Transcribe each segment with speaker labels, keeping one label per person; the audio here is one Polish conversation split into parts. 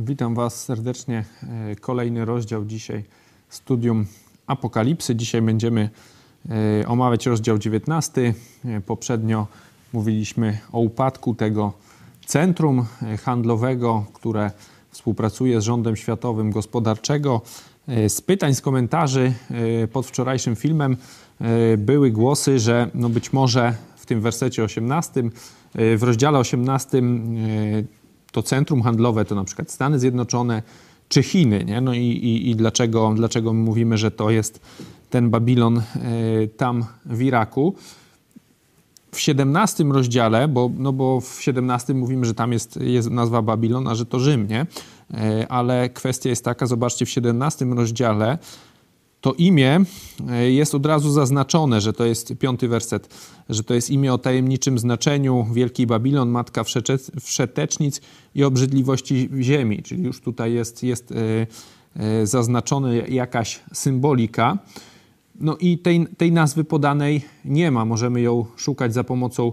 Speaker 1: Witam Was serdecznie. E, kolejny rozdział dzisiaj studium Apokalipsy. Dzisiaj będziemy e, omawiać rozdział 19. E, poprzednio mówiliśmy o upadku tego centrum handlowego, które współpracuje z rządem światowym gospodarczego. Z pytań, z komentarzy pod wczorajszym filmem były głosy, że no być może w tym wersecie 18, w rozdziale 18 to centrum handlowe to na przykład Stany Zjednoczone czy Chiny. Nie? No i, i, i dlaczego, dlaczego mówimy, że to jest ten Babilon e, tam w Iraku? W 17 rozdziale, bo, no bo w 17 mówimy, że tam jest, jest nazwa Babilon, a że to Rzym, nie? E, ale kwestia jest taka, zobaczcie, w 17 rozdziale to imię e, jest od razu zaznaczone, że to jest piąty werset, że to jest imię o tajemniczym znaczeniu Wielki Babilon, matka wszetecznic i obrzydliwości ziemi. Czyli już tutaj jest, jest e, e, zaznaczona jakaś symbolika. No i tej, tej nazwy podanej nie ma. Możemy ją szukać za pomocą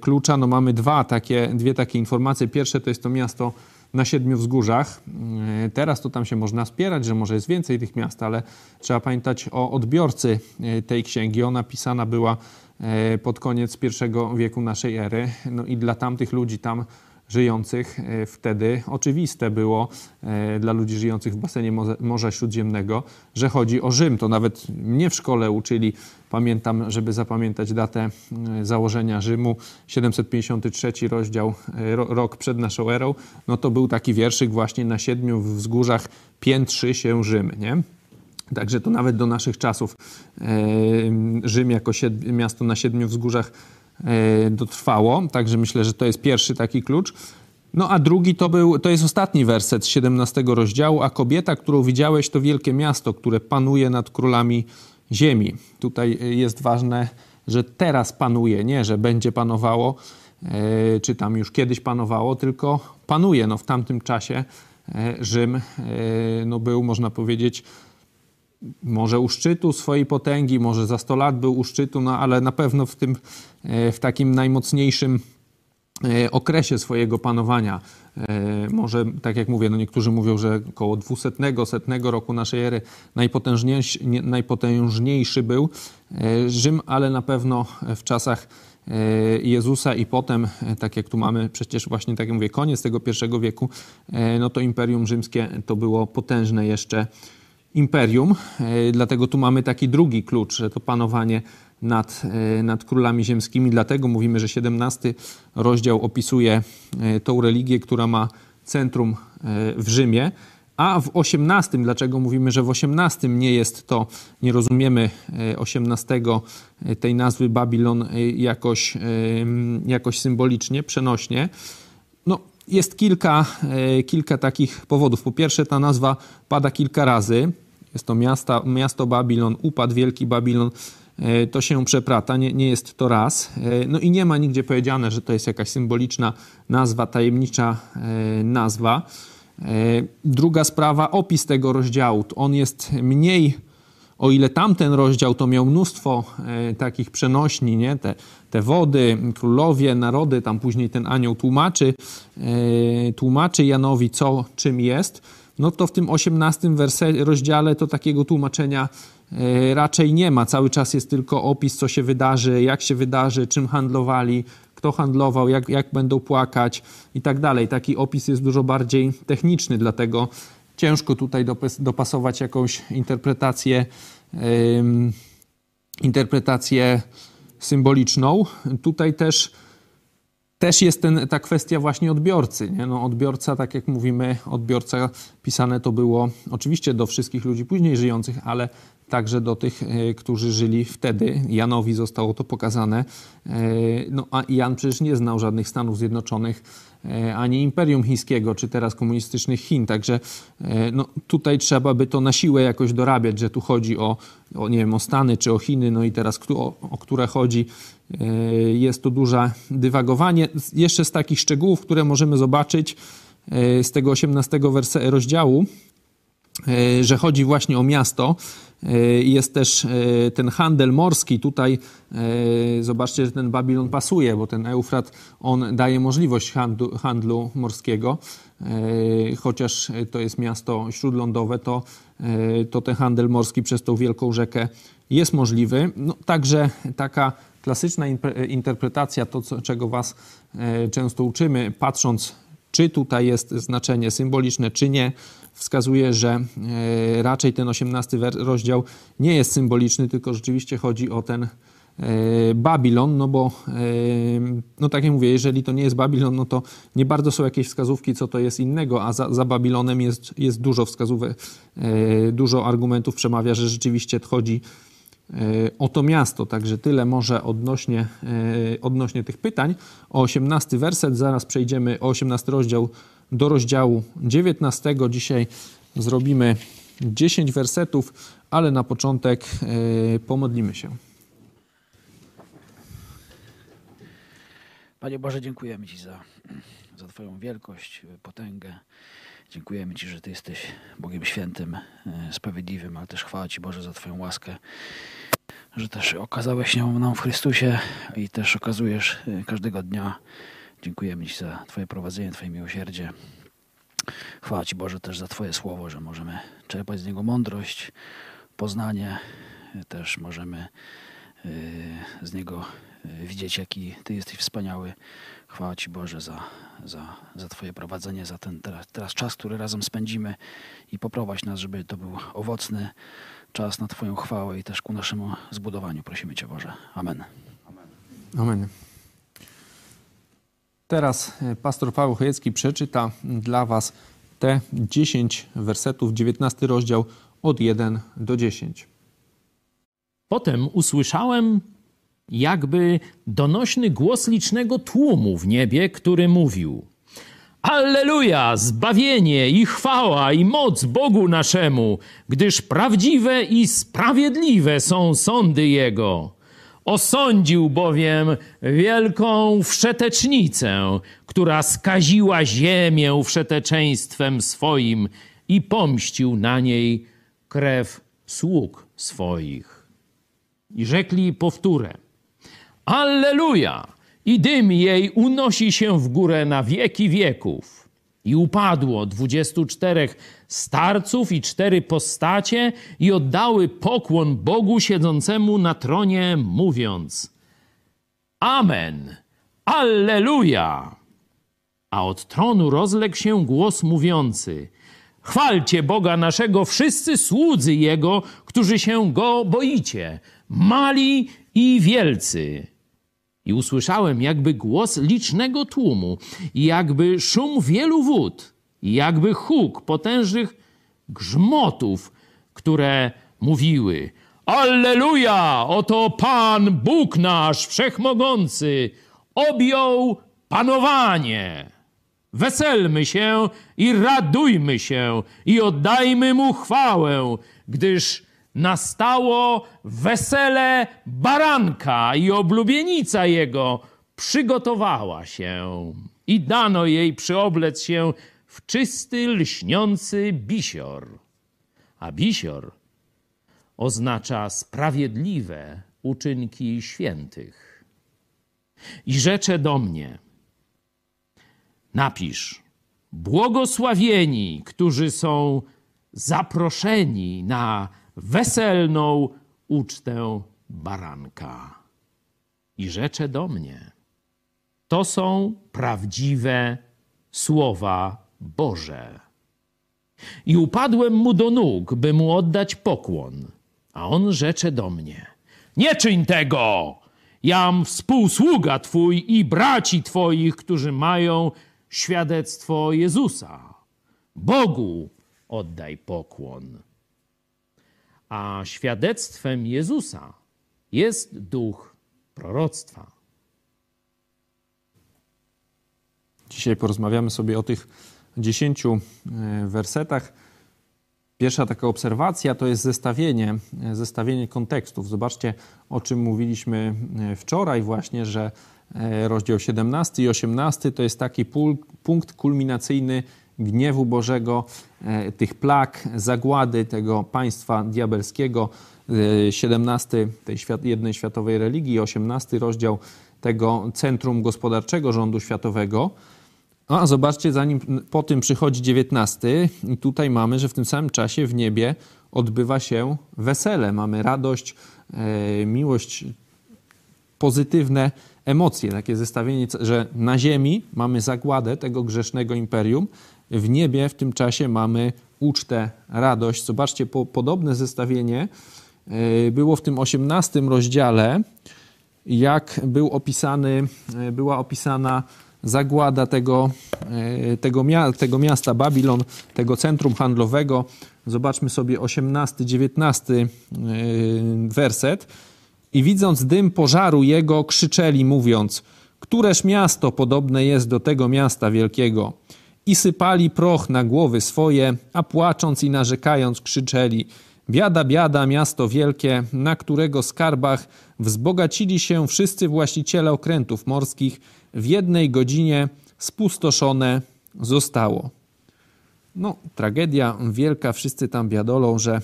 Speaker 1: klucza. No mamy dwa takie, dwie takie informacje. Pierwsze to jest to miasto na siedmiu wzgórzach. E, teraz to tam się można spierać, że może jest więcej tych miast, ale trzeba pamiętać o odbiorcy e, tej księgi. Ona pisana była e, pod koniec I wieku naszej ery. No i dla tamtych ludzi tam żyjących e, wtedy oczywiste było e, dla ludzi żyjących w basenie Morza Śródziemnego, że chodzi o Rzym. To nawet mnie w szkole uczyli, pamiętam, żeby zapamiętać datę e, założenia Rzymu, 753 rozdział, rok przed naszą erą, no to był taki wierszyk właśnie na siedmiu wzgórzach piętrzy się Rzym, nie? Także to nawet do naszych czasów Rzym jako miasto na siedmiu wzgórzach dotrwało. Także myślę, że to jest pierwszy taki klucz. No a drugi to był, to jest ostatni werset 17 rozdziału, a kobieta, którą widziałeś, to wielkie miasto, które panuje nad królami ziemi. Tutaj jest ważne, że teraz panuje, nie, że będzie panowało, e, czy tam już kiedyś panowało, tylko panuje. No w tamtym czasie Rzym no był, można powiedzieć, może u szczytu swojej potęgi, może za 100 lat był u szczytu, no ale na pewno w tym, e, w takim najmocniejszym e, okresie swojego panowania. E, może, tak jak mówię, no niektórzy mówią, że około 200, setnego roku naszej ery najpotężniejszy, najpotężniejszy był Rzym, ale na pewno w czasach Jezusa i potem, tak jak tu mamy przecież właśnie, tak jak mówię, koniec tego pierwszego wieku, no to Imperium Rzymskie to było potężne jeszcze imperium. E, dlatego tu mamy taki drugi klucz, że to panowanie nad, e, nad królami ziemskimi. Dlatego mówimy, że 17 rozdział opisuje e, tą religię, która ma centrum w Rzymie. A w 18, dlaczego mówimy, że w 18 nie jest to, nie rozumiemy 18 tej nazwy Babilon jakoś, jakoś symbolicznie, przenośnie? No, jest kilka, kilka takich powodów. Po pierwsze, ta nazwa pada kilka razy. Jest to miasta, miasto Babilon, upadł wielki Babilon. E, to się przeprata, nie, nie jest to raz. E, no i nie ma nigdzie powiedziane, że to jest jakaś symboliczna nazwa, tajemnicza e, nazwa. Druga sprawa, opis tego rozdziału. On jest mniej, o ile tamten rozdział to miał mnóstwo takich przenośni, nie? Te, te wody, królowie, narody, tam później ten anioł tłumaczy, tłumaczy Janowi, co czym jest no to w tym 18 werse, rozdziale to takiego tłumaczenia e, raczej nie ma. Cały czas jest tylko opis, co się wydarzy, jak się wydarzy, czym handlowali, kto handlował, jak, jak będą płakać i tak dalej. Taki opis jest dużo bardziej techniczny, dlatego ciężko tutaj dopasować jakąś interpretację, interpretację symboliczną. Tutaj też też jest ten, ta kwestia właśnie odbiorcy. Nie? No, odbiorca, tak jak mówimy, odbiorca pisane to było oczywiście do wszystkich ludzi później żyjących, ale także do tych, e, którzy żyli wtedy. Janowi zostało to pokazane. E, no, a Jan przecież nie znał żadnych Stanów Zjednoczonych, ani Imperium Chińskiego, czy teraz komunistycznych Chin. Także no, tutaj trzeba by to na siłę jakoś dorabiać, że tu chodzi o, o nie wiem, o Stany czy o Chiny, no i teraz o, o które chodzi. Jest to duże dywagowanie. Jeszcze z takich szczegółów, które możemy zobaczyć z tego 18 rozdziału, że chodzi właśnie o miasto. Jest też ten handel morski. Tutaj zobaczcie, że ten Babilon pasuje, bo ten Eufrat on daje możliwość handlu, handlu morskiego. Chociaż to jest miasto śródlądowe, to, to ten handel morski przez tą wielką rzekę jest możliwy. No, także taka klasyczna interpretacja, to co, czego Was e, często uczymy, patrząc, czy tutaj jest znaczenie symboliczne, czy nie, wskazuje, że e, raczej ten 18 rozdział nie jest symboliczny, tylko rzeczywiście chodzi o ten e, Babilon, no bo, no tak jak mówię, jeżeli to nie jest Babilon, no to nie bardzo są jakieś wskazówki, co to jest innego, a za, za Babilonem jest, jest dużo wskazówek, dużo argumentów przemawia, że rzeczywiście chodzi E, o to miasto. Także tyle może odnośnie, e, odnośnie tych pytań. O 18 werset zaraz przejdziemy, o 18 rozdział do rozdziału 19. Dzisiaj zrobimy 10 wersetów, ale na początek e, pomodlimy się.
Speaker 2: Panie Boże, dziękujemy Ci za, za Twoją wielkość, potęgę. Dziękujemy Ci, że Ty jesteś Bogiem świętym, e, sprawiedliwym, ale też chwała Ci Boże za Twoją łaskę, że też okazałeś się nam w Chrystusie i też okazujesz e, każdego dnia. Dziękujemy Ci za Twoje prowadzenie, Twoje miłosierdzie. Chwała Ci Boże też za Twoje słowo, że możemy czerpać z niego mądrość, poznanie. Też możemy e, z niego widzieć, jaki Ty jesteś wspaniały. Chwała Ci Boże za, za, za Twoje prowadzenie, za ten teraz, teraz czas, który razem spędzimy i poprowadź nas, żeby to był owocny czas na Twoją chwałę i też ku naszemu zbudowaniu. Prosimy Cię Boże. Amen.
Speaker 1: Amen. Amen. Teraz e, pastor Paweł Chojecki przeczyta dla Was te 10 wersetów, 19 rozdział od 1 do 10.
Speaker 3: Potem usłyszałem jakby donośny głos licznego tłumu w niebie, który mówił: Alleluja, zbawienie i chwała i moc Bogu naszemu, gdyż prawdziwe i sprawiedliwe są sądy Jego. Osądził bowiem wielką wszetecznicę, która skaziła ziemię wszeteczeństwem swoim i pomścił na niej krew sług swoich. I rzekli powtórę – Alleluja! I dym jej unosi się w górę na wieki wieków. I upadło dwudziestu czterech starców i cztery postacie i oddały pokłon Bogu siedzącemu na tronie, mówiąc Amen, Alleluja! A od tronu rozległ się głos mówiący Chwalcie Boga naszego wszyscy słudzy Jego, którzy się Go boicie, mali i wielcy i usłyszałem jakby głos licznego tłumu, jakby szum wielu wód, jakby huk potężnych grzmotów, które mówiły: Alleluja! Oto Pan, Bóg nasz, wszechmogący, objął panowanie. Weselmy się i radujmy się i oddajmy mu chwałę, gdyż nastało wesele baranka i oblubienica jego przygotowała się i dano jej przyoblec się w czysty, lśniący bisior. A bisior oznacza sprawiedliwe uczynki świętych. I rzecze do mnie, napisz, błogosławieni, którzy są zaproszeni na weselną ucztę baranka. I rzecze do mnie. To są prawdziwe słowa Boże. I upadłem mu do nóg, by mu oddać pokłon. A on rzecze do mnie: Nie czyń tego! Jam współsługa Twój i braci Twoich, którzy mają świadectwo Jezusa. Bogu oddaj pokłon a świadectwem Jezusa jest duch proroctwa.
Speaker 1: Dzisiaj porozmawiamy sobie o tych dziesięciu e, wersetach. Pierwsza taka obserwacja to jest zestawienie, e, zestawienie kontekstów. Zobaczcie, o czym mówiliśmy e, wczoraj właśnie, że rozdział 17 i 18 to jest taki punkt kulminacyjny gniewu Bożego, tych plag, zagłady tego państwa diabelskiego. 17 tej jednej światowej religii, 18 rozdział tego centrum gospodarczego rządu światowego. A zobaczcie, zanim po tym przychodzi 19 i tutaj mamy, że w tym samym czasie w niebie odbywa się wesele. Mamy radość, e, miłość, pozytywne emocje, takie zestawienie, że na ziemi mamy zagładę tego grzesznego imperium, w niebie w tym czasie mamy ucztę, radość. Zobaczcie, po, podobne zestawienie e, było w tym 18 rozdziale, jak był opisany, e, była opisana zagłada tego, e, tego, tego miasta Babilon, tego centrum handlowego. Zobaczmy sobie 18-19 e, werset. I widząc dym pożaru jego, krzyczeli, mówiąc: Któreż miasto podobne jest do tego miasta wielkiego? I sypali proch na głowy swoje, a płacząc i narzekając, krzyczeli: Biada, biada, miasto wielkie, na którego skarbach wzbogacili się wszyscy właściciele okrętów morskich, w jednej godzinie spustoszone zostało. No, tragedia wielka, wszyscy tam biadolą, że e,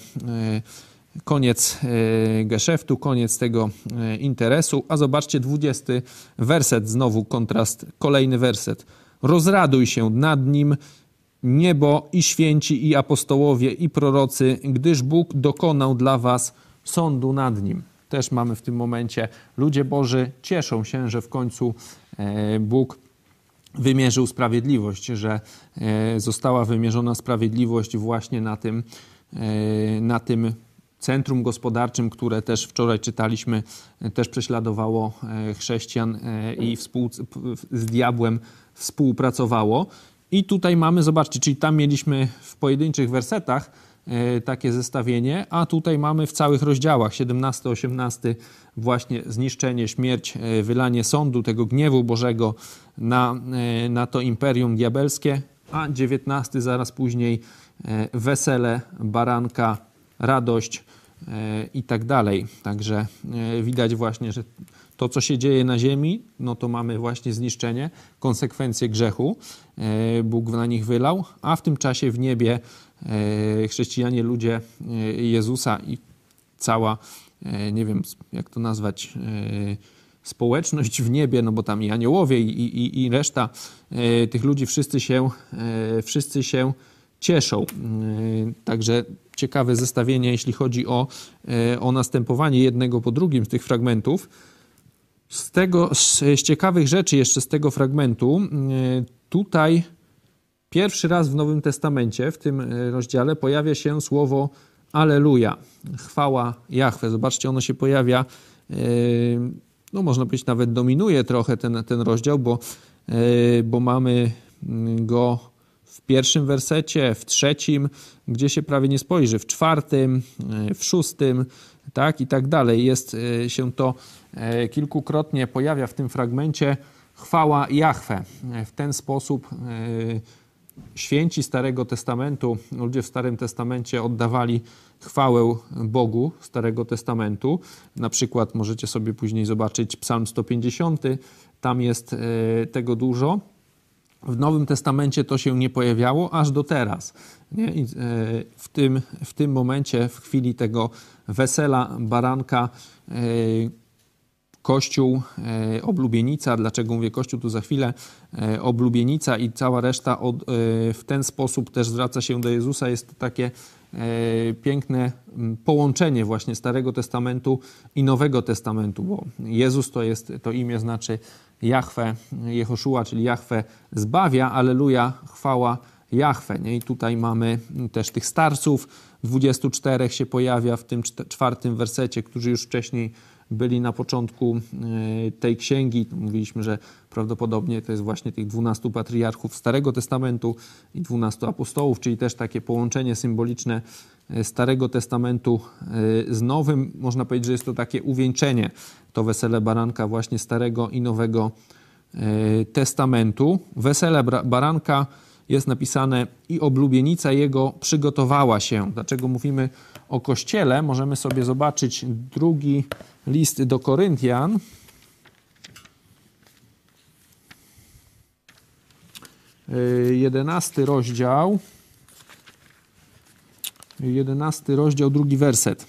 Speaker 1: koniec e, geszeftu, koniec tego e, interesu. A zobaczcie, dwudziesty werset, znowu kontrast, kolejny werset. Rozraduj się nad nim, niebo i święci, i apostołowie, i prorocy, gdyż Bóg dokonał dla was sądu nad nim. Też mamy w tym momencie, ludzie Boży cieszą się, że w końcu e, Bóg wymierzył sprawiedliwość, że e, została wymierzona sprawiedliwość właśnie na tym, e, na tym centrum gospodarczym, które też wczoraj czytaliśmy, też prześladowało chrześcijan i współ, z diabłem współpracowało. I tutaj mamy, zobaczcie, czyli tam mieliśmy w pojedynczych wersetach e, takie zestawienie, a tutaj mamy w całych rozdziałach 17, 18 właśnie zniszczenie, śmierć, e, wylanie sądu, tego gniewu Bożego na, e, na to imperium diabelskie, a 19 zaraz później wesele, baranka, radość i tak dalej. Także widać właśnie, że to, co się dzieje na ziemi, no to mamy właśnie zniszczenie, konsekwencje grzechu. E, Bóg na nich wylał, a w tym czasie w niebie e, chrześcijanie, ludzie e, Jezusa i cała, nie wiem jak to nazwać, społeczność w niebie, no bo tam i aniołowie i, i, i reszta tych ludzi, wszyscy się, wszyscy się cieszą. Także ciekawe zestawienie, jeśli chodzi o, o następowanie jednego po drugim z tych fragmentów. Z tego, z, ciekawych rzeczy jeszcze z tego fragmentu, e, tutaj pierwszy raz w Nowym Testamencie, w tym rozdziale, pojawia się słowo Aleluja, chwała Jahwe. Zobaczcie, ono się pojawia, no można powiedzieć, nawet dominuje trochę ten, ten rozdział, bo, bo mamy go w pierwszym wersecie, w trzecim, gdzie się prawie nie spojrzy, w czwartym, w szóstym, tak i tak dalej. Jest się to E, kilkukrotnie pojawia w tym fragmencie chwała Jahwe. E, w ten sposób e, święci Starego Testamentu, ludzie w Starym Testamencie oddawali chwałę Bogu Starego Testamentu. Na przykład możecie sobie później zobaczyć Psalm 150, tam jest tego dużo. W Nowym Testamencie to się nie pojawiało aż do teraz. Nie? w, tym, w tym momencie, w chwili tego wesela baranka, Kościół, e, oblubienica, dlaczego mówię Kościół tu za chwilę, e, oblubienica i cała reszta od, e, w ten sposób też zwraca się do Jezusa. Jest takie piękne połączenie właśnie Starego Testamentu i Nowego Testamentu, bo Jezus to jest, to imię znaczy Jahwe, Jehoszua, czyli Jahwe zbawia, aleluja, chwała Jahwe. Nie? I tutaj mamy też tych starców, 24 się pojawia w tym czwartym wersecie, którzy już wcześniej byli na początku e, tej księgi. Mówiliśmy, że prawdopodobnie to jest właśnie tych dwunastu patriarchów Starego Testamentu i dwunastu apostołów, czyli też takie połączenie symboliczne e, Starego Testamentu e, z Nowym. Można powiedzieć, że jest to takie uwieńczenie, to wesele baranka właśnie Starego i Nowego Testamentu. Wesele baranka jest napisane i oblubienica jego przygotowała się. Dlaczego mówimy o Kościele? Możemy sobie zobaczyć drugi list do Koryntian. jedenasty rozdział, jedenasty rozdział, drugi werset.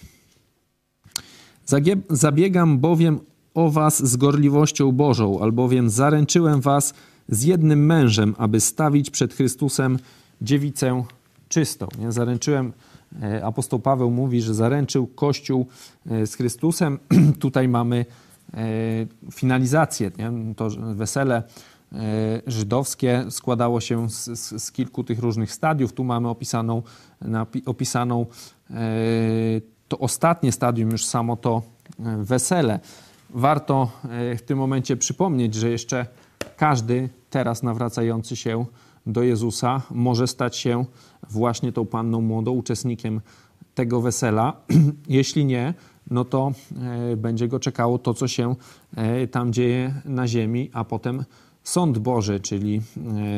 Speaker 1: Zabiegam bowiem o was z gorliwością Bożą, albowiem zaręczyłem was z jednym mężem, aby stawić przed Chrystusem dziewicę czystą. Nie? Zaręczyłem, e, apostoł Paweł mówi, że zaręczył Kościół e, z Chrystusem. Tutaj mamy e, finalizację. Nie? To wesele żydowskie składało się z, z, z, kilku tych różnych stadiów. Tu mamy opisaną, opisaną to ostatnie stadium, już samo to wesele. Warto w tym momencie przypomnieć, że jeszcze każdy teraz nawracający się do Jezusa może stać się właśnie tą panną młodą, uczestnikiem tego wesela. Jeśli nie, no to e, będzie go czekało to, co się e, tam dzieje na ziemi, a potem sąd Boży, czyli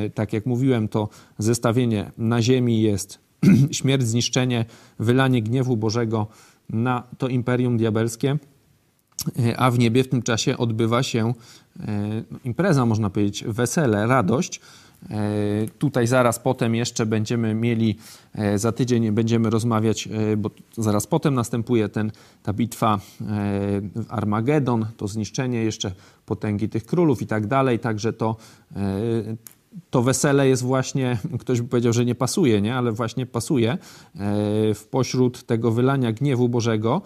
Speaker 1: e, tak jak mówiłem, to zestawienie na ziemi jest śmierć, zniszczenie, wylanie gniewu Bożego na to imperium diabelskie, a w niebie w tym czasie odbywa się impreza, można powiedzieć, wesele, radość, E, tutaj zaraz potem jeszcze będziemy mieli, e, za tydzień będziemy rozmawiać, e, bo zaraz potem następuje ten, ta bitwa Armagedon, to zniszczenie jeszcze potęgi tych królów i tak dalej, także to, to wesele jest właśnie, ktoś by powiedział, że nie pasuje, nie? ale właśnie pasuje w pośród tego wylania gniewu Bożego.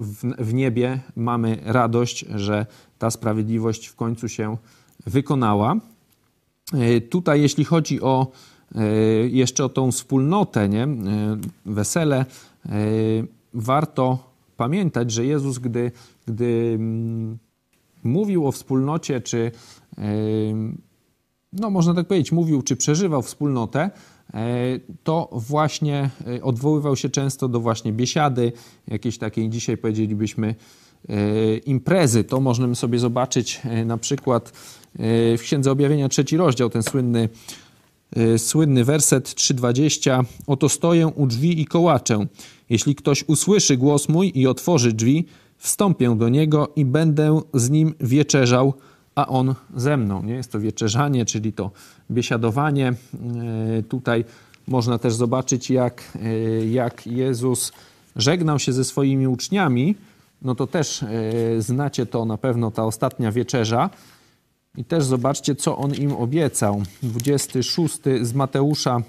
Speaker 1: W, w niebie mamy radość, że ta sprawiedliwość w końcu się wykonała. E, tutaj, jeśli chodzi o e, jeszcze o tą wspólnotę, nie? E, wesele, warto pamiętać, że Jezus, gdy, gdy mm, mówił o wspólnocie, czy no można tak powiedzieć, mówił, czy przeżywał wspólnotę, to właśnie odwoływał się często do właśnie biesiady, jakiejś takiej dzisiaj powiedzielibyśmy imprezy. To możemy sobie zobaczyć na przykład w Księdze Objawienia trzeci rozdział, ten słynny, e, słynny werset 3:20. Oto stoję u drzwi i kołaczę. Jeśli ktoś usłyszy głos mój i otworzy drzwi, wstąpię do niego i będę z nim wieczerzał, a on ze mną. Nie? Jest to wieczerzanie, czyli to biesiadowanie. E, tutaj można też zobaczyć, jak, e, jak Jezus żegnał się ze swoimi uczniami. No to też znacie to na pewno, ta ostatnia wieczerza. I też zobaczcie, co on im obiecał. 26 z Mateusza,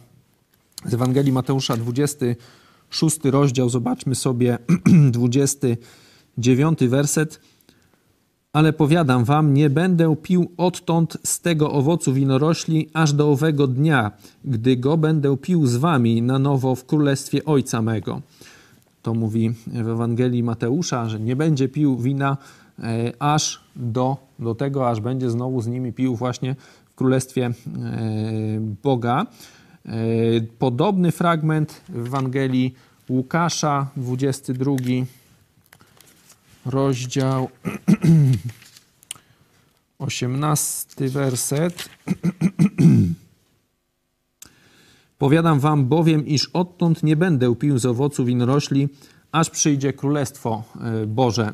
Speaker 1: z Ewangelii Mateusza, 26 rozdział. Zobaczmy sobie 29 werset. Ale powiadam wam, nie będę pił odtąd z tego owocu winorośli, aż do owego dnia, gdy go będę pił z wami na nowo w królestwie Ojca mego. To mówi w Ewangelii Mateusza, że nie będzie pił wina E, aż do, do tego, aż będzie znowu z nimi pił właśnie w Królestwie e, Boga. E, podobny fragment w Ewangelii Łukasza, 22 rozdział, 18 werset. Powiadam wam bowiem, iż odtąd nie będę pił z owocu winorośli, aż przyjdzie Królestwo Boże.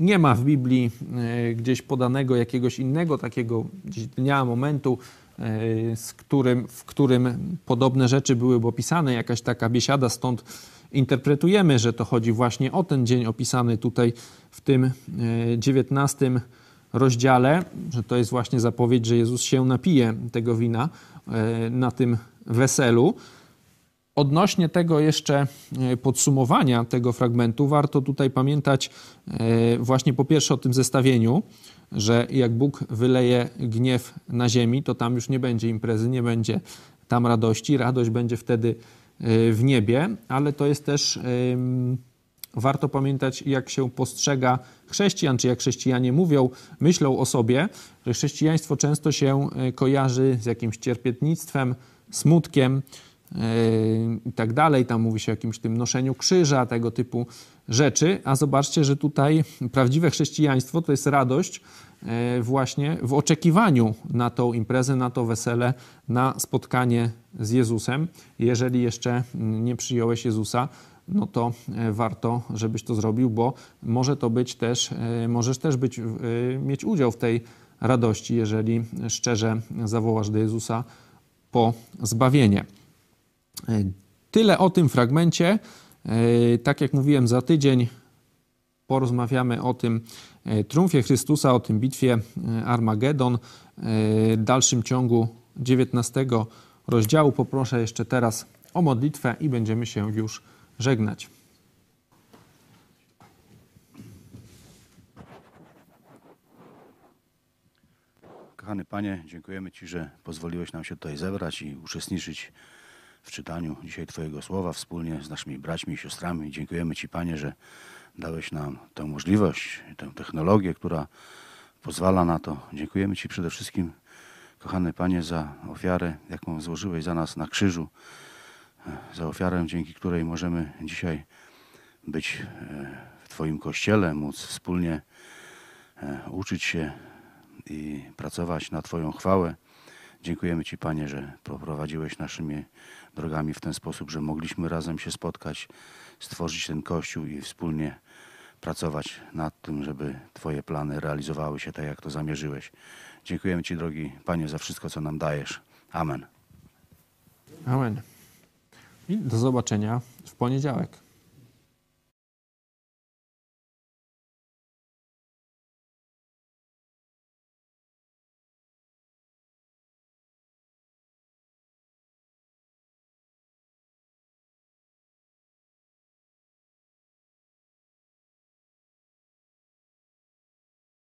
Speaker 1: Nie ma w Biblii e, gdzieś podanego jakiegoś innego takiego dnia, momentu, e, z którym, w którym podobne rzeczy byłyby opisane, jakaś taka biesiada, stąd interpretujemy, że to chodzi właśnie o ten dzień opisany tutaj w tym dziewiętnastym rozdziale, że to jest właśnie zapowiedź, że Jezus się napije tego wina e, na tym weselu. Odnośnie tego jeszcze e, podsumowania tego fragmentu, warto tutaj pamiętać e, właśnie po pierwsze o tym zestawieniu, że jak Bóg wyleje gniew na ziemi, to tam już nie będzie imprezy, nie będzie tam radości. Radość będzie wtedy e, w niebie, ale to jest też warto pamiętać, jak się postrzega chrześcijan, czy jak chrześcijanie mówią, myślą o sobie, że chrześcijaństwo często się kojarzy z jakimś cierpietnictwem, smutkiem, i tak dalej. Tam mówi się o jakimś tym noszeniu krzyża, tego typu rzeczy. A zobaczcie, że tutaj prawdziwe chrześcijaństwo to jest radość właśnie w oczekiwaniu na tą imprezę, na to wesele, na spotkanie z Jezusem. Jeżeli jeszcze nie przyjąłeś Jezusa, no to e, warto, żebyś to zrobił, bo może to być też, e, możesz też być, mieć udział w tej radości, jeżeli szczerze zawołasz do Jezusa po zbawienie. E, Tyle o tym fragmencie. E, Tak jak mówiłem, za tydzień porozmawiamy o tym e, triumfie Chrystusa, o tym bitwie e, Armagedon. E, W dalszym ciągu 19 rozdziału poproszę jeszcze teraz o modlitwę i będziemy się już żegnać.
Speaker 4: Kochany Panie, dziękujemy Ci, że pozwoliłeś nam się tutaj zebrać i uczestniczyć w czytaniu dzisiaj Twojego słowa wspólnie z naszymi braćmi i siostrami. Dziękujemy Ci, Panie, że dałeś nam tę możliwość, tę technologię, która pozwala na to. Dziękujemy Ci przede wszystkim, kochany Panie, za ofiarę, jaką złożyłeś za nas na krzyżu. Za ofiarę, dzięki której możemy dzisiaj być e, w Twoim kościele, móc wspólnie e, uczyć się i pracować na Twoją chwałę. Dziękujemy Ci, Panie, że poprowadziłeś naszymi drogami w ten sposób, że mogliśmy razem się spotkać, stworzyć ten Kościół i wspólnie pracować nad tym, żeby Twoje plany realizowały się tak, jak to zamierzyłeś. Dziękujemy Ci, drogi Panie, za wszystko, co nam dajesz. Amen.
Speaker 1: Amen. I do zobaczenia w poniedziałek.